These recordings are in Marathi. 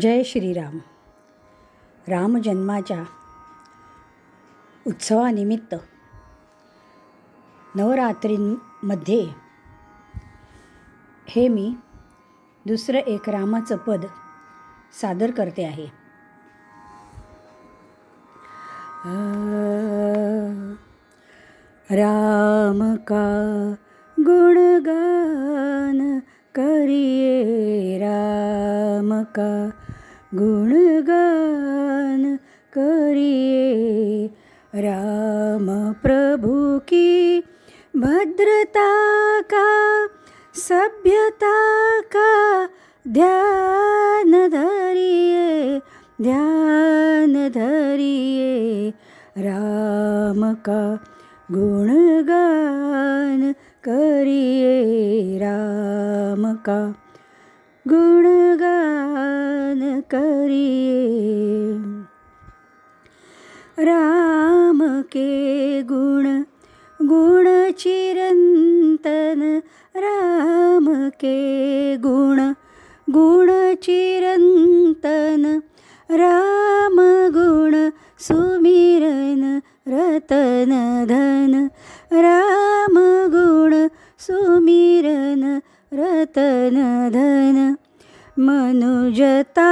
जय श्रीराम. रामजन्माच्या उत्सवानिमित्त नवरात्रींमध्ये हे मी दुसरं एक रामाचं पद सादर करते आहे. राम का गुणगान करिये राम का गुणगान करिए राम प्रभु की भद्रता का सभ्यता का ध्यान धरिए ध्यान धरिए राम का गुणगान करिए राम का गुणगान करिए राम के गुण गुण चिरंतन राम के गुण गुण चिरंतन राम गुण सुमिरन रतन धन राम गुण सुमिरन रतन धन मनुजता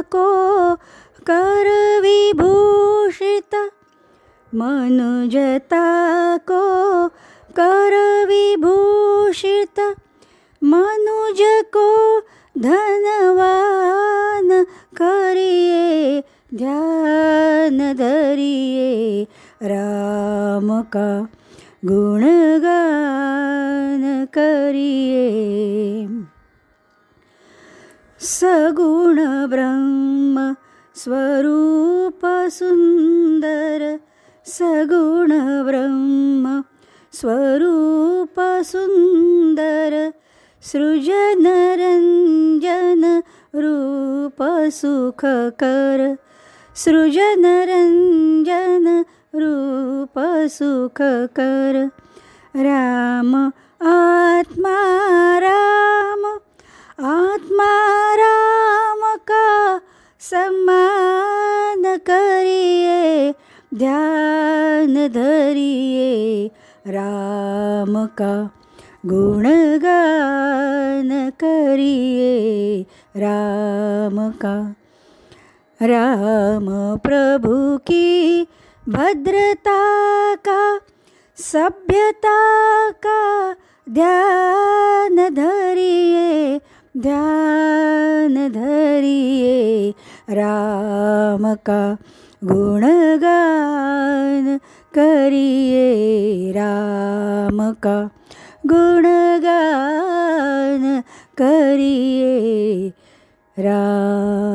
को कर विभूषित। मनुजता को कर विभूषित। मनुज को धनवान करिए ध्यान धरिए राम का गुणगान। करिए सगुण ब्रह्म स्वरूप सुंदर सगुण ब्रह्म स्वरूप सुंदर सृजनरञ्जन रूप सुखकर सृजनरञ्जन रूप सुखकर। राम आत्मा राम आत्मा राम का सम्मान करिए ध्यान धरिए राम का गुणगान करिए राम का। राम प्रभु की भद्रता का सभ्यता का ध्यान धरिए ध्यान धरिए राम का गुणगान करिए राम का गुणगान करिए राम